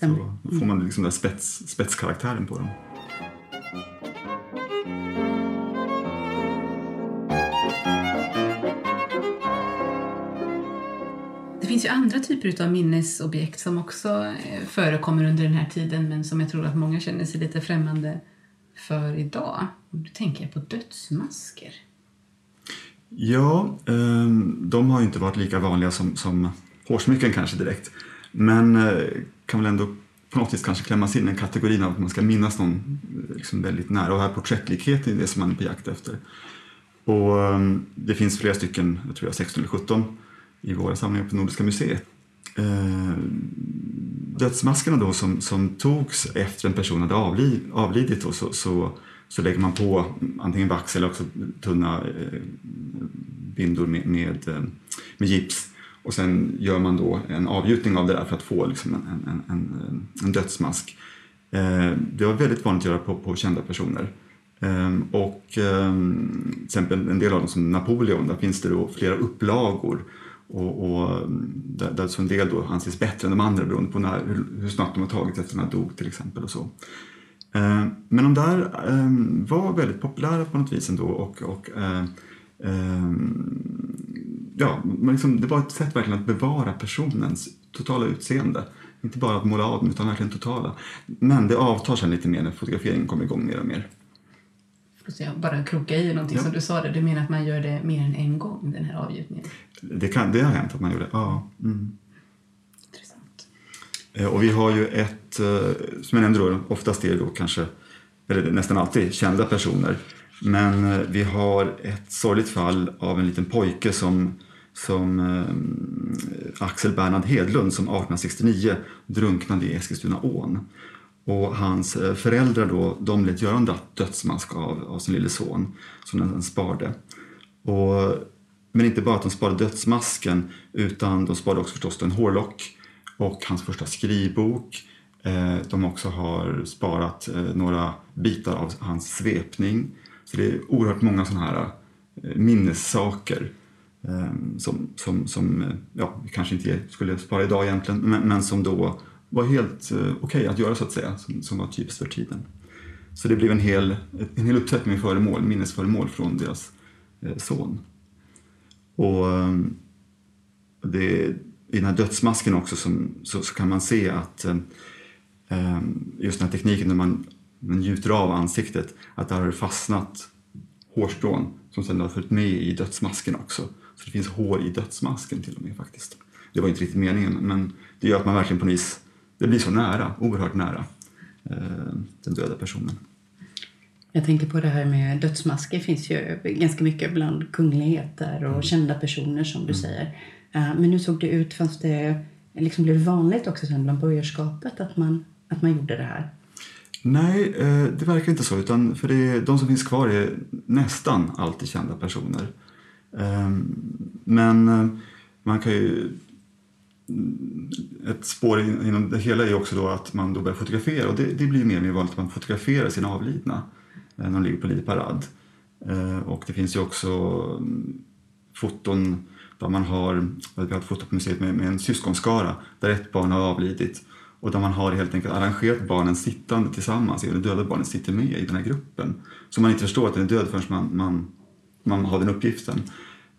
Så får man liksom den spets, spetskaraktären på dem. Finns ju andra typer av minnesobjekt som också eh, förekommer under den här tiden men som jag tror att många känner sig lite främmande för idag. Nu tänker jag på dödsmasker. Ja, ehm, de har inte varit lika vanliga som, som hårsmycken kanske direkt. Men eh, kan väl ändå på något vis kanske klämmas in i kategorin av att man ska minnas någon eh, liksom väldigt nära och här porträttlikheten är det som man är på jakt efter. Och ehm, det finns flera stycken, jag tror jag 16 eller 17 i våra samlingar på Nordiska museet. Eh, dödsmaskerna då som, som togs efter en person hade avlid, avlidit då, så, så, så lägger man på antingen vax eller också tunna eh, bindor med, med, eh, med gips och sen gör man då en avgjutning av det där för att få liksom en, en, en, en dödsmask. Eh, det var väldigt vanligt att göra på, på kända personer. Ehm, och ehm, till exempel en del av dem som Napoleon, där finns det då flera upplagor och, och där, där så en del då anses bättre än de andra beroende på när, hur, hur snabbt de har tagit efter den dog till exempel. och så. Eh, men de där eh, var väldigt populära på något vis ändå och, och eh, eh ja, liksom, det var ett sätt verkligen att bevara personens totala utseende. Inte bara att måla av dem, utan verkligen totala. Men det avtar sen lite mer när fotograferingen kommer igång mer och mer. Jag bara kroka i någonting ja. som du sa. Det. Du menar att man gör det mer än en gång, den här avgjutningen? Det, kan, det har hänt att man gör det, ja. Mm. Intressant. Eh, och vi har ju ett, eh, som jag nämnde då, oftast är det då kanske, eller nästan alltid, kända personer. Men eh, vi har ett sorgligt fall av en liten pojke som som Axel Bernhard Hedlund som 1869 drunknade i Eskilstunaån. Och hans eh, föräldrar då, de lät göra en dödsmask av, av sin lille son som den sparade. Och, men inte bara att de sparade dödsmasken utan de sparade också förstås en hårlock och hans första skrivbok. Eh, de också har sparat eh, några bitar av hans svepning. Så det är oerhört många sådana här minnessaker som, som, som ja, vi kanske inte skulle spara idag egentligen, men, men som då var helt eh, okej okay att göra så att säga, som, som var typiskt för tiden. Så det blev en hel, en hel uppsättning med föremål, minnesföremål från deras eh, son. Och eh, det, i den här dödsmasken också som, så, så kan man se att eh, eh, just den här tekniken när man, man gjuter av ansiktet, att där har det fastnat hårstrån som sedan har följt med i dödsmasken också. Så det finns hår i dödsmasken till och med faktiskt. Det var inte riktigt meningen men det gör att man verkligen på något vis, det blir så nära, oerhört nära eh, den döda personen. Jag tänker på det här med dödsmasker finns ju ganska mycket bland kungligheter och mm. kända personer som du mm. säger. Uh, men hur såg det ut? Fanns det, liksom blev det vanligt också sen bland borgerskapet att man, att man gjorde det här? Nej, eh, det verkar inte så. Utan för det, de som finns kvar är nästan alltid kända personer. Ehm, men eh, man kan ju... Ett spår inom det hela är också då att man då börjar fotografera och det, det blir mer och mer vanligt att man fotograferar sina avlidna eh, när de ligger på lidparad. Eh, och det finns ju också mm, foton där man har, vi har ett foto på museet med, med en syskonskara där ett barn har avlidit och där man har helt enkelt arrangerat barnen sittande tillsammans, det döda barnet sitter med i den här gruppen. Så man inte förstår att den är död förrän man, man man har den uppgiften.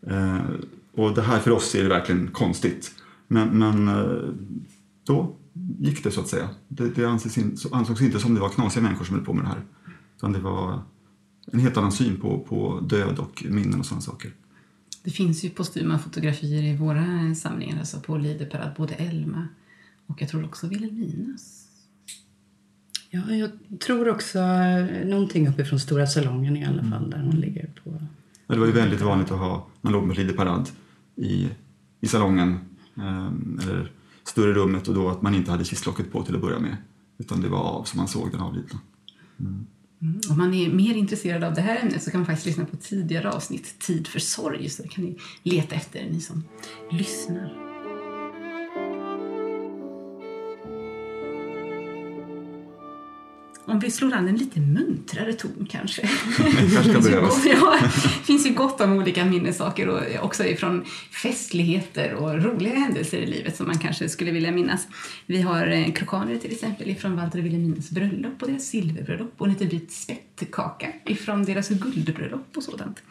Eh, och det här för oss är det verkligen konstigt. Men, men eh, då gick det så att säga. Det, det ansågs, in, ansågs inte som det var knasiga människor som höll på med det här. Utan det var en helt annan syn på, på död och minnen och sådana saker. Det finns ju postyma fotografier i våra samlingar, alltså på Lideparad, både Elma och jag tror också Vilhelminas. Ja, jag tror också någonting uppifrån Stora salongen i alla fall, där hon ligger på det var ju väldigt vanligt att ha, man låg med lideparad i, i salongen Ehm, eller större rummet och då att man inte hade kistlocket på till att börja med. Utan det var av som man såg den avlidna. Mm. Mm. Om man är mer intresserad av det här ämnet så kan man faktiskt lyssna på tidigare avsnitt, Tid för sorg, så det kan ni leta efter, ni som lyssnar. Om vi slår an en lite muntrare ton kanske. kan (laughs) behövas. ja, det finns ju gott om olika minnessaker och också ifrån festligheter och roliga händelser i livet som man kanske skulle vilja minnas. Vi har eh, krokaner till exempel ifrån Walter och Wilhelminas bröllop och deras silverbröllop och en liten bit spettkaka ifrån deras guldbröllop och sådant.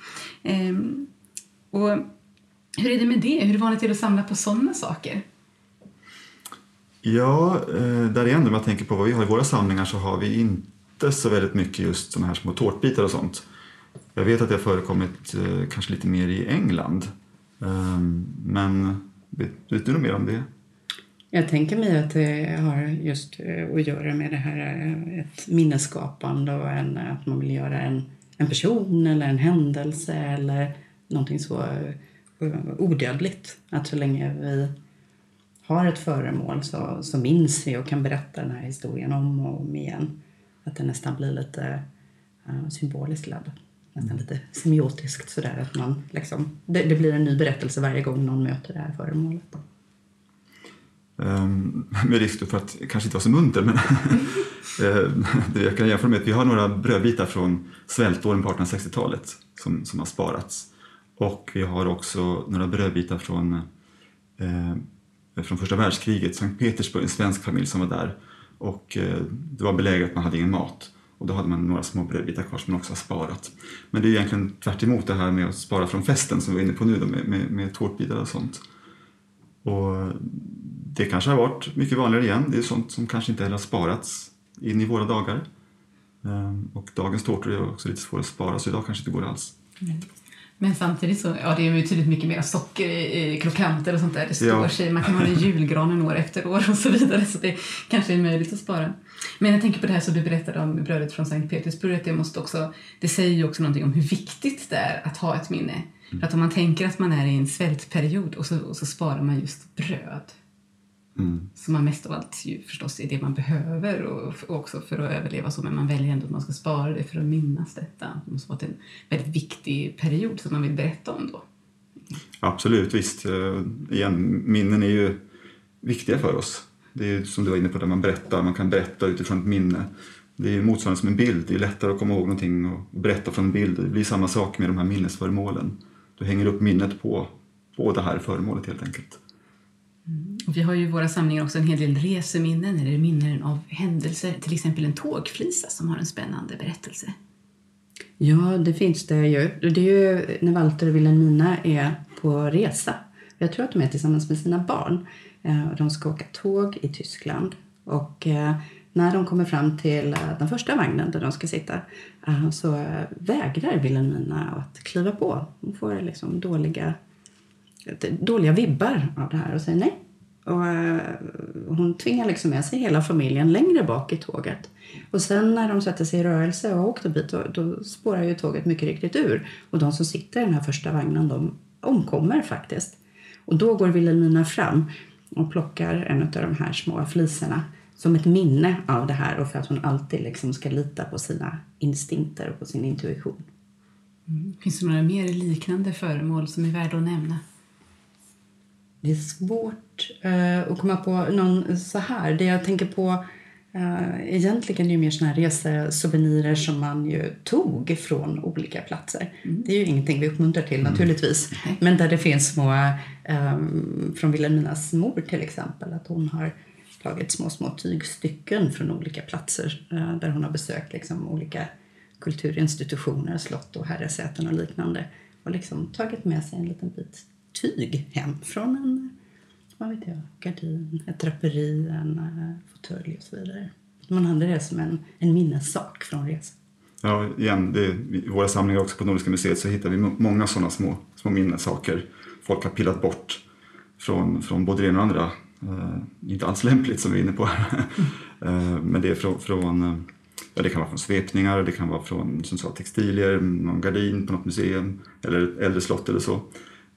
Ehm, och hur är det med det? Hur vanligt är det att samla på sådana saker? Ja, eh, där igen om jag tänker på vad vi har i våra samlingar så har vi inte så väldigt mycket just sådana här små tårtbitar och sånt. Jag vet att det har förekommit eh, kanske lite mer i England. Ehm, men Vet, vet du något mer om det? Jag tänker mig att det har just eh, att göra med det här ett minnesskapande och en, att man vill göra en, en person eller en händelse eller någonting så odödligt. Att så länge vi har ett föremål så, så minns vi och kan berätta den här historien om och om igen. Att det nästan blir lite uh, symboliskt laddad. Nästan lite semiotiskt sådär att man liksom, det, det blir en ny berättelse varje gång någon möter det här föremålet. Um, med risk för att kanske inte vara så munter, men (laughs) eh, det jag kan jämföra med att vi har några brödbitar från svältåren på 1860-talet som, som har sparats. Och vi har också några brödbitar från, eh, Eh, från första världskriget, Sankt Petersburg, en svensk familj som var där. Och eh, det var belägrat, man hade ingen mat. Och då hade man några små brödbitar kvar som man också har sparat. Men det är egentligen tvärt det här med att spara från festen som vi var inne på nu då, med, med, med tårtbitar och sånt. Och det kanske har varit mycket vanligare igen. Det är sånt som kanske inte heller har sparats in i våra dagar. Ehm, och dagens tårtor är också lite svåra att spara så idag kanske det inte går alls. Mm. Men samtidigt så, ja det är betydligt mycket mer socker i, i krokanter och sånt där. Det står ja. sig. Man kan ha i julgranen år efter år och så vidare. Så det kanske är möjligt att spara. Men jag tänker på det här som du berättade om brödet från Sankt Petersburg. Att det, måste också, det säger ju också någonting om hur viktigt det är att ha ett minne. För att om man tänker att man är i en svältperiod och så, och så sparar man just bröd. Mm. Som man mest av allt ju förstås är det man behöver och, och också för att överleva så. Men man väljer ändå att man ska spara det för att minnas detta. Det måste vara en väldigt viktig period som man vill berätta om då. Absolut, visst. Eh, igen, minnen är ju viktiga för oss. Det är som du var inne på, där man berättar. Man kan berätta utifrån ett minne. Det är motsvarande som en bild. Det är lättare att komma ihåg någonting och berätta från en bild. Det blir samma sak med de här minnesföremålen. Du hänger upp minnet på, på det här föremålet helt enkelt. Mm. Vi har ju i våra samlingar också en hel del reseminnen eller minnen av händelser. Till exempel en tågflisa som har en spännande berättelse. Ja, det finns det ju. Det är ju när Walter och Wilhelmina är på resa. Jag tror att de är tillsammans med sina barn. Eh, de ska åka tåg i Tyskland. Och eh, när de kommer fram till eh, den första vagnen där de ska sitta så vägrar Wilhelmina att kliva på. Hon får liksom dåliga, dåliga vibbar av det här och säger nej. Och eh, hon tvingar liksom med sig hela familjen längre bak i tåget. Och sen när de sätter sig i rörelse och har åkt en bit då, då spårar ju tåget mycket riktigt ur. Och de som sitter i den här första vagnen de omkommer faktiskt. Och då går Wilhelmina fram och plockar en av de här små fliserna som ett minne av det här och för att hon alltid liksom ska lita på sina instinkter och på sin intuition. Mm. Finns det några mer liknande föremål som är värda att nämna? Det är svårt uh, att komma på någon så här. Det jag tänker på Uh, egentligen är ju mer såna här resesouvenirer som man ju tog från olika platser. Mm. Det är ju ingenting vi uppmuntrar till mm. naturligtvis. Mm. Men där det finns små, um, från Vilhelminas mor till exempel, att hon har tagit små, små tygstycken från olika platser uh, där hon har besökt liksom, olika kulturinstitutioner, slott och herresäten och liknande och liksom tagit med sig en liten bit tyg hem från en vad vet jag, gardin, ett draperi, en eh, fåtölj och så vidare. Man hade det som en, en minnessak från resan. Ja, igen, det, I våra samlingar också på Nordiska museet så hittar vi många sådana små, små minnessaker folk har pillat bort från, från både det ena och andra. Eh, inte alls lämpligt som vi är inne på här. (laughs) Eh, men det är från, från Ja, det kan vara från svepningar, det kan vara från som sagt, textilier, någon gardin på något museum eller ett äldre slott eller så.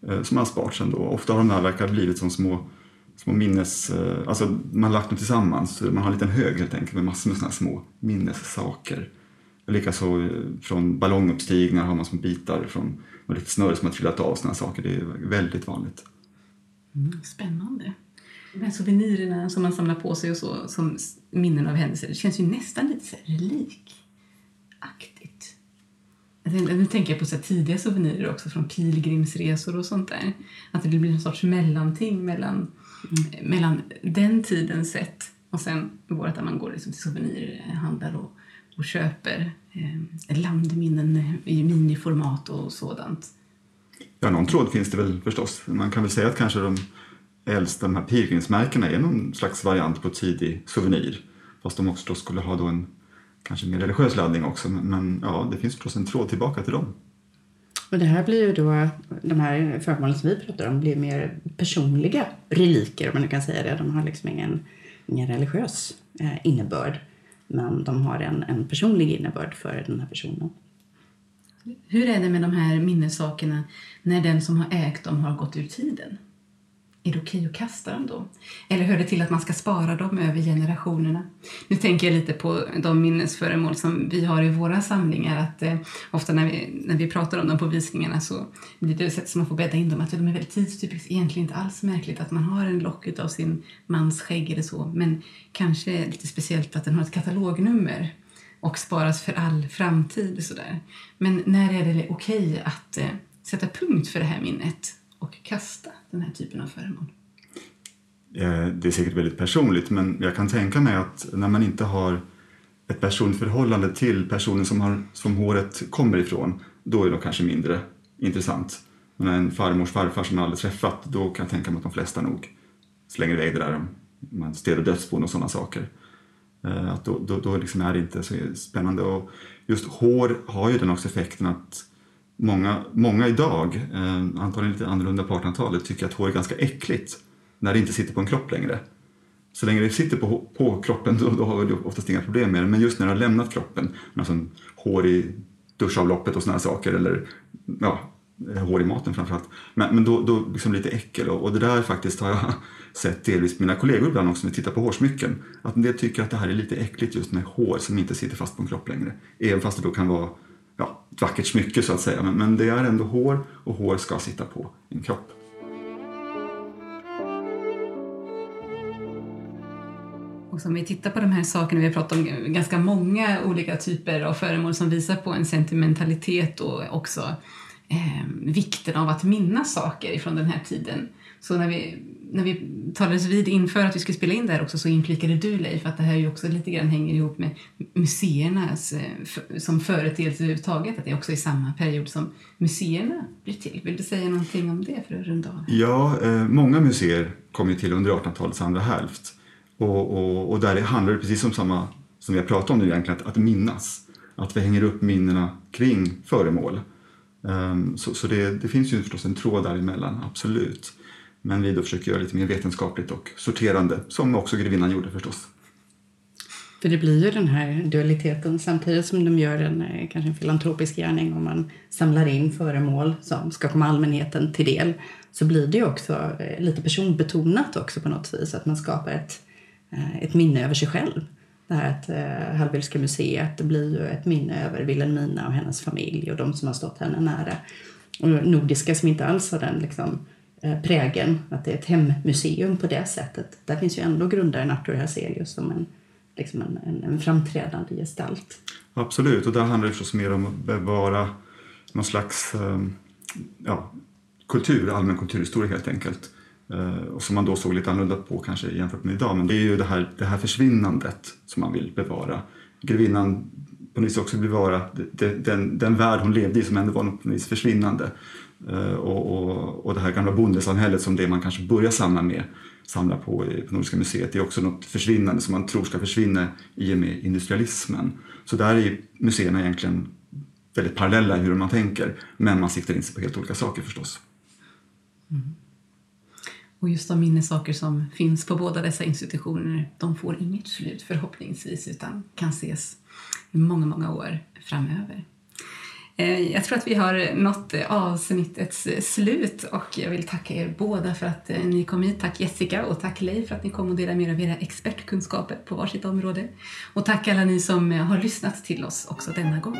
Eh, som har sparats ändå. Ofta har de här verkar blivit som små, små minnes... Eh, alltså man har lagt dem tillsammans. Man har en liten hög helt enkelt med massor med såna små minnessaker. Likaså eh, från ballonguppstigningar har man små bitar från och lite snöre som har trillat av. Såna saker. Det är väldigt vanligt. Mm, spännande. De här souvenirerna som man samlar på sig och så, som minnen av händelser, det känns ju nästan lite så relikaktigt. Nu tänker jag på så tidiga souvenirer också från pilgrimsresor och sånt där. Att det blir en sorts mellanting mellan, mm. mellan den tidens sätt och sen vårt där man går liksom till souvenirhandlar och, och köper eh, landminnen i miniformat och sådant. Ja, någon tråd finns det väl förstås. Man kan väl säga att kanske de äldsta de här pilgrimsmärkena är någon slags variant på tidig souvenir. Fast de också då skulle ha då en kanske mer religiös laddning också. Men, men ja, det finns förstås en tråd tillbaka till dem. Och det här blir ju då, de här föremålen som vi pratar om, blir mer personliga reliker om man nu kan säga det. De har liksom ingen, ingen religiös eh, innebörd. Men de har en, en personlig innebörd för den här personen. Hur är det med de här minnessakerna när den som har ägt dem har gått ur tiden? Är det okej att kasta dem då? Eller hör det till att man ska spara dem över generationerna? Nu tänker jag lite på de minnesföremål som vi har i våra samlingar. Att eh, Ofta när vi, när vi pratar om dem på visningarna så blir det sätt som man får bädda in dem att de är väldigt tidstypiskt. Egentligen inte alls märkligt att man har en lock av sin mans skägg eller så. Men kanske lite speciellt att den har ett katalognummer och sparas för all framtid. Sådär. Men när är det okej att eh, sätta punkt för det här minnet och kasta den här typen av föremål? Eh, det är säkert väldigt personligt men jag kan tänka mig att när man inte har ett personligt förhållande till personen som, har, som håret kommer ifrån då är det kanske mindre intressant. Men en farmors farfar som man aldrig träffat då kan jag tänka mig att de flesta nog slänger iväg det där om man städar dödsbon och sådana saker. Eh, att då, då, då liksom är det inte så spännande. Och just hår har ju den också effekten att många, många idag, eh, antagligen lite annorlunda på 1800-talet, tycker att hår är ganska äckligt när det inte sitter på en kropp längre. Så länge det sitter på, på kroppen då, då har vi oftast inga problem med det. Men just när det har lämnat kroppen, alltså hår i duschavloppet och sådana saker, eller ja, eh, hår i maten framförallt. Men, men då, då liksom lite äckel och, och det där faktiskt har jag (laughs) sett delvis mina kollegor ibland också när vi tittar på hårsmycken. Att en del tycker att det här är lite äckligt just med hår som inte sitter fast på en kropp längre. Även fast det då kan vara ja, ett vackert smycke så att säga. Men, men det är ändå hår och hår ska sitta på en kropp. Och om vi tittar på de här sakerna, vi har pratat om ganska många olika typer av föremål som visar på en sentimentalitet och också eh, vikten av att minnas saker från den här tiden. Så när vi, när vi talades vid inför att vi skulle spela in det här också så inflikade du Leif att det här ju också lite grann hänger ihop med museernas eh, som företeelse överhuvudtaget, att det är också i samma period som museerna blir till. Vill du säga någonting om det för att runda av? Ja, eh, många museer kom ju till under 1800-talets andra hälft och, och, och där handlar det precis om samma som vi har pratat om nu egentligen, att, att minnas. Att vi hänger upp minnena kring föremål. Um, så så det, det, finns ju förstås en tråd däremellan, absolut. Men vi då försöker göra lite mer vetenskapligt och sorterande, som också grevinnan gjorde förstås. För det blir ju den här dualiteten samtidigt som de gör en eh, kanske en filantropisk gärning och man samlar in föremål som ska komma allmänheten till del så blir det ju också eh, lite personbetonat också på något vis att man skapar ett, eh, ett minne över sig själv. Det här att eh, Hallwylska museet det blir ju ett minne över Wilhelmina och hennes familj och de som har stått henne nära. Och Nordiska som inte alls har den liksom, Eh, Eh, prägen, att det är ett hemmuseum på det sättet. Där finns ju ändå grundaren Artur Hazelius som en, liksom en, en, en framträdande gestalt. Absolut, och där handlar det förstås mer om att bevara någon slags eh, ja, kultur, allmän kulturhistoria helt enkelt. Eh, och som man då såg lite annorlunda på kanske jämfört med idag. Men det är ju det här, det här försvinnandet som man vill bevara. Grevinnan på något vis också bevara den, den, den värld hon levde i som ändå var något vis försvinnande. Eh, och, och, och det här gamla bondesamhället som det man kanske börjar samla med samla på på Nordiska museet det är också något försvinnande som man tror ska försvinna i och med industrialismen. Så där är museerna egentligen väldigt parallella i hur man tänker men man siktar in sig på helt olika saker förstås. Mm. Och just de minnessaker som finns på båda dessa institutioner de får inget slut förhoppningsvis utan kan ses i många, många år framöver. Eh, jag tror att vi har nått eh, avsnittets eh, slut och jag vill tacka er båda för att ni kom hit. Tack Jessica och tack Leif för att ni kom och delade med er av era expertkunskaper på varsitt område. Och tack alla ni som har lyssnat till oss också denna gång.